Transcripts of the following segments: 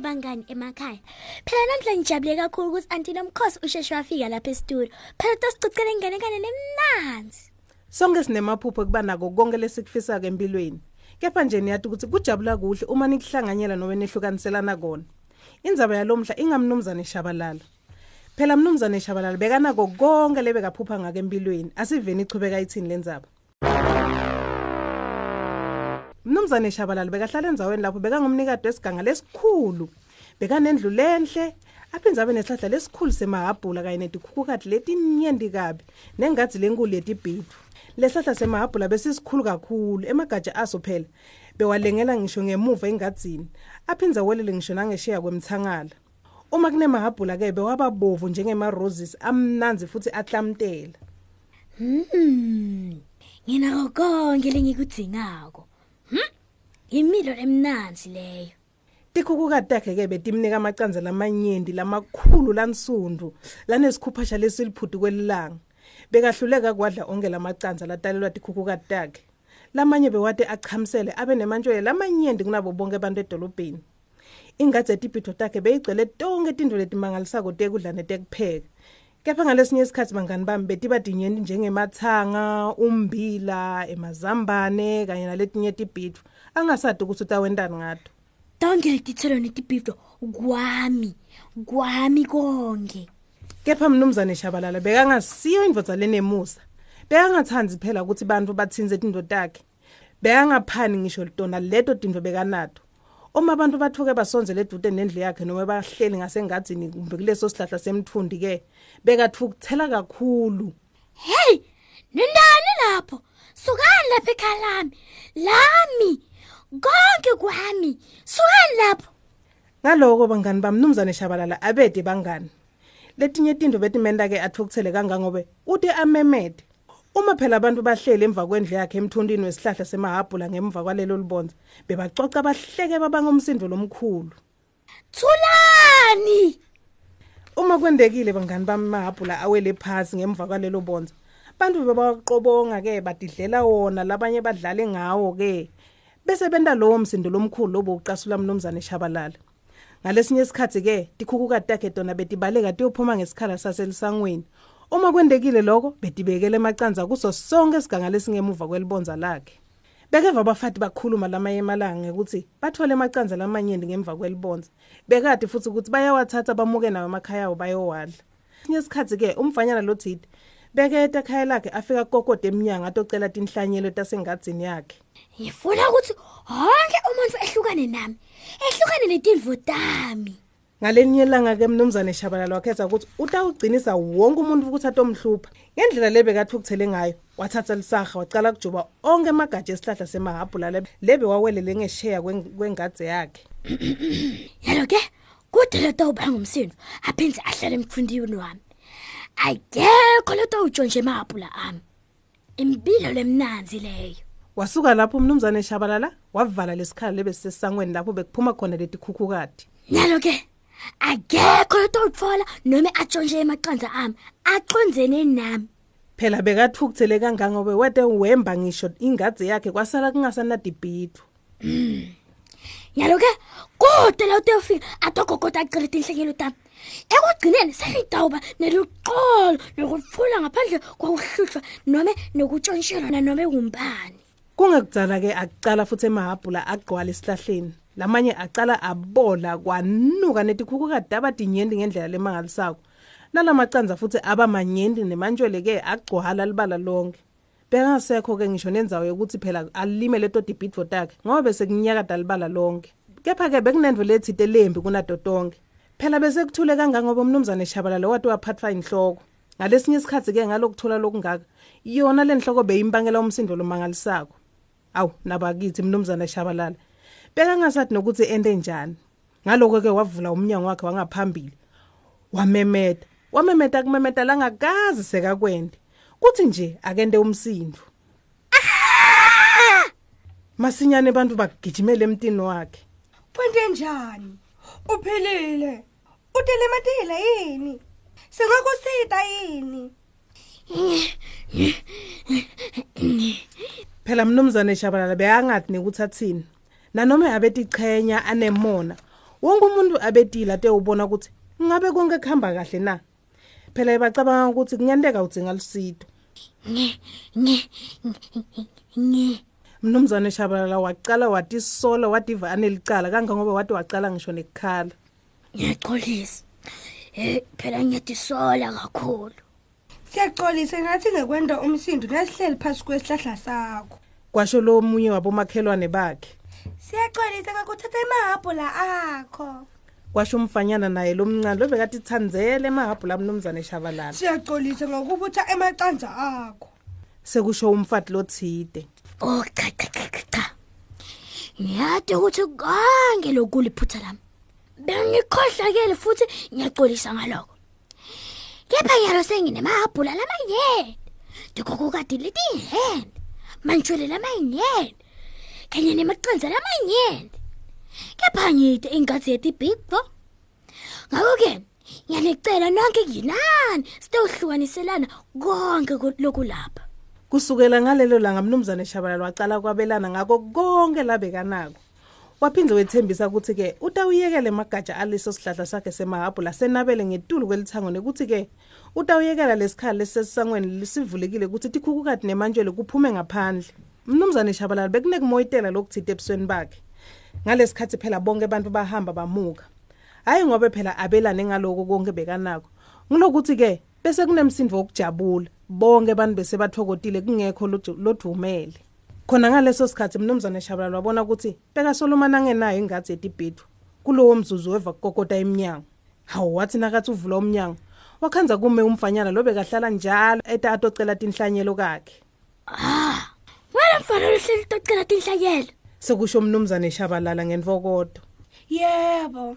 bangani emakhaya. Phela namhla ngijabule kakhulu ukuthi anti nomkhosi usheshe wafika lapha esitudio phela tosicocela inganekane nemnanzi. Sonke sinemaphupho kuba nako konke lesikufisa-ke empilweni. Kepha nje niyathi ukuthi kujabula kuhle uma nikuhlanganyela noma nehlukaniselana kona. Indzaba yalomhla ingamnumzane shabalala. Phela mnumzane shabalala bekanako konke lebekaphupha ngako empilweni. Asiveni ichubeka ithini le ndzaba? Mnumzane shabalala bekahlala endzaweni lapho bekangumnikade wesiganga lesikhulu bekanendlu lenhle aphindze abe nesihlahla lesikhulu semahabhula kanye netikhukhukati letinyenti kabi nengadzi lenkulu yetibhidvu lesihlahla semahabhula besisikhulu kakhulu emagatsha aso phela bewalengela ngisho ngemuva engadzini aphindze awelele ngisho nangesheya kwemthangala uma kunemahabhula-ke bewababovu njengema-roses amnanzi futhi ahlamtela Hmm. Nginako konke lengikudzingako. Hm? Imilo lemnanzi leyo. tikhukhukati takhe-ke betimnika amacanza lamanyenti lamakhulu lansundu lanesikhuphasha lesiliphuti kwelilanga bekahluleka kwadla onke lamacanza latalelwa tikhukhukati takhe lamanye bewate achamisele abe nemantshwele lamanyenti kunabo bonke abantu edolobheni ingadzi yetibhidvo takhe beyigcwele tonke tintfo letimangalisako tekudla netekupheka kepha ngalesinye isikhathi bangani bami betiba tinyenti njengemathanga umbila emazambane kanye naletinye tibhidvo. Angasadi ukuthi utawentani ngato? Tonke letitselo netibhidvo. Kwami. Kwami konke. kepha mnumzane shabalala bekangasiyo indvodza lenemusa bekangathandzi phela ukuthi bantfu batsinze tintfo takhe bekangaphani ngisho tona leto tintfo bekanato. Uma abantu bathuke basonzele edude nendlu yakhe noma bahleli ngasengadzini kumbe kuleso sihlahla semtfundi-ke bekathukuthela kakhulu Hey, nindani lapho? Sukani lapha ekhaya lami. Lami. Konke kwami. Sukani lapho. ngaloko bangani bamnumzane shabalala abede bangani letinye tintfo betimenta-ke athukuthele kangangobe ute amemede uma phela abantu bahleli emva kwendlu yakhe emthundini wesihlahla semahabhula ngemva kwalelo libonza bebacoca bahleke babangomsindo lomkhulu. Thulani. uma kwendekile bangani bami mahabhula awele phasi ngemva kwalelo bonza bantu bebaqobonga-ke badidlela wona labanye badlale ngawo-ke bese benta lowo msindo lomkhulu lobo ucasula mnumzane shabalala. Ngalesinye isikhathi-ke tikhukhukati takhe tona betibaleka tiyophuma ngesikhala saselisangweni uma kwendekile lokho betibekele emacanza kuso sonke isiganga lesingemuva kwelibonza lakhe bekeva abafati bakhuluma lamanye emalanga ngekuthi bathole amacanza lamanyenti ngemva kwelibonza bekade futhi ukuthi bayawathatha bamuke nawo emakhaya abo bayowadla sinye isikhathi-ke umfanyana lothide beketa ekhaya lakhe afika kokode eminyanga atocela tinhlanyelo tasengadzini yakhe Ngifuna ukuthi wonke umuntu ehlukane nami. Ehlukane letindvo tami. Ngalenye ilanga-ke mnumzane shabalala wakhetha ukuthi utawugcinisa wonke umuntu ukuthi atomhlupha ngendlela le bekathukuthele ngayo wathatha lisaha wacala kujuba onke amagatsha esihlahla semahabhula le- lebe wawelele ngesheya kwen- kwengadze yakhe Yalo ke kude letawuba ngumsindo aphindze ahlale emfundini wami. Ayikho letawutshontshe emaphula ami. Impilo lemnanzi leyo. wasuka lapho umnumzane shabalala wavala lesikhala lebe sisesangweni lapho bekuphuma khona letikhukhukati Yalo ke akekho letawutfola noma atshontshe emaqanza ami aqonzene nami. phela bekathukuthele kangangobe wete wemba ngisho ingadze yakhe kwasala kungasanadibhidvu Yalo ke kude la utofika atokokota aqele tinhlekelo tami. Ekugcineni sengidawuba neluxolo lokufula ngaphandle kokuhluhlwa noma nokutshontshela noma kumbani. kungekudzala-ke akucala futhi emahabhula agcwala esihlahleni lamanye acala abola kwanuka netikhukhukati daba tinyenti ngendlela lemangalisako nalamacanza futhi aba manyenti nemantshwele-ke agcwala libala lonke. Bekangasekho-ke ngisho nendzawo yokuthi phela alime leto tibhidvo takhe ngoba bese kunyakada libala lonke. Kepha-ke bekunendvo lethite lembi kunato tonke phela bese kuthule kangangoba umnumzane shabalala wati waphathwa inhloko ngalesinye isikhathi-ke ngalokuthola lokungaka yona le nhloko beyimbangela umsindo lomangalisako awu nabakithi mnumzane shabalala. Bekangasathi nokuthi ente njani ngaloko-ke wavula umnyango wakhe wangaphambili wamemeta wamemeta kumemeta langakazi sekakwende kuthi nje akente umsindo masinyane bantu bagijimele emtini wakhe Kwente njani? Uphilile. Utelematela yini? Singakusita yini? phela mnumzane shabalala beyangathi nekuthi athini nanoma abetichenya anemona wonke umuntu abetile ate ubona ukuthi ngabe konke kuhamba kahle na? Phela bacabanga ukuthi kungenteka udzinga lusido nge nge nge mnumzane shabalala waqala wathi isola wadiva anelicala kangangoba wathi waqala ngisho nekukhala. Ngiyaxolisa. Eh phela ngiyadisola kakhulu. Siyaxolisa ngathi ngekwenda umsindo nasihleli phansi kwesihlahla sakho. kwasho lo munye wabomakhelwane bakhe. Siyaxolisa ngakuthatha emahabhula akho. kwasho umfanyana naye lomncane lobekade ithandzele emahabhula mnumzane shabalala. Siyaxolisa ngokubutha emacanza akho. sekusho umfati lothide oh cha cha cha cha, ngiyade ukuthi konke lokuliphutha lami. Bengikhohlakele futhi ngiyaxolisa ngaloko kepha yalo senginemahhabhula lamanyeni ndikokukade letihend mantshwele lamanyeni kanye nemaqanza lamanyeni kepha ngide ingathi yethi big bo ngakho-ke ngiyanicela nonke kinani sitewuhlukaniselana konke ku- lokulapha kusukela ngalelo langa mnumzane shabalala wacala kwabelana ngako konke labekanako. Waphinde wethembisa ukuthi-ke utawuyekela emagatsha aliso sihlahla sakhe semahabhula senabele ngetulu kwelithango nekuthi-ke utawuyekela lesikhali lesisesangweni sivulekile ukuthi tikhukukati nemantshelo kuphume ngaphandle. Mnumzane shabalala bekunekumoyitela lokuthite ebusweni bakhe. Ngalesikhathi phela bonke abantu bahamba bamuka. Hhayi ngobe phela abelane ngaloko konke bekanako ngilokuthi-ke bese kunemsindo wokujabula. Bonke abantu bese bathokotile kungekho lodumele khona ngaleso sikhathi mnumzane shabalala wabona ukuthi bekasolomana angenayo ingathi yetibhidu kulowo mzuzu weva kukokota emnyango hawu wathi nakathi uvula umnyango wakhanza kume umfanyana lo bekahlala njalo eta atocela tinhlanyelo kakhe. Ah! Wena mfanele uhleli tocela tinhlanyelo sekusho umnumzane shabalala ngenvokodo Yebo.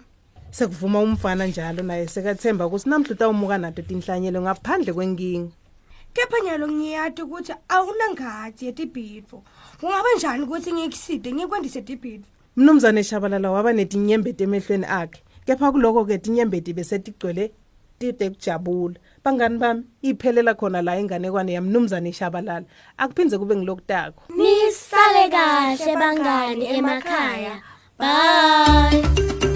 sekuvuma umfana njalo naye sekathemba ukuthi namhla utawumuka nato tinhlanyelo ngaphandle kwenkinga Kepha nyalo ngiyati ukuthi awunangathi yetibhidvo. Ungaba njani ukuthi ngikuside ngikwendise tibhidvo? mnumzane shabalala waba netinyembeti emehlweni akhe kepha kuloko-ke tinyembeti besetigcwele tide kujabula bangani bami iphelela khona la inganekwane yamnumzane shabalala akuphindze kube ngilokutako nisale kahle bangani emakhaya. Bye.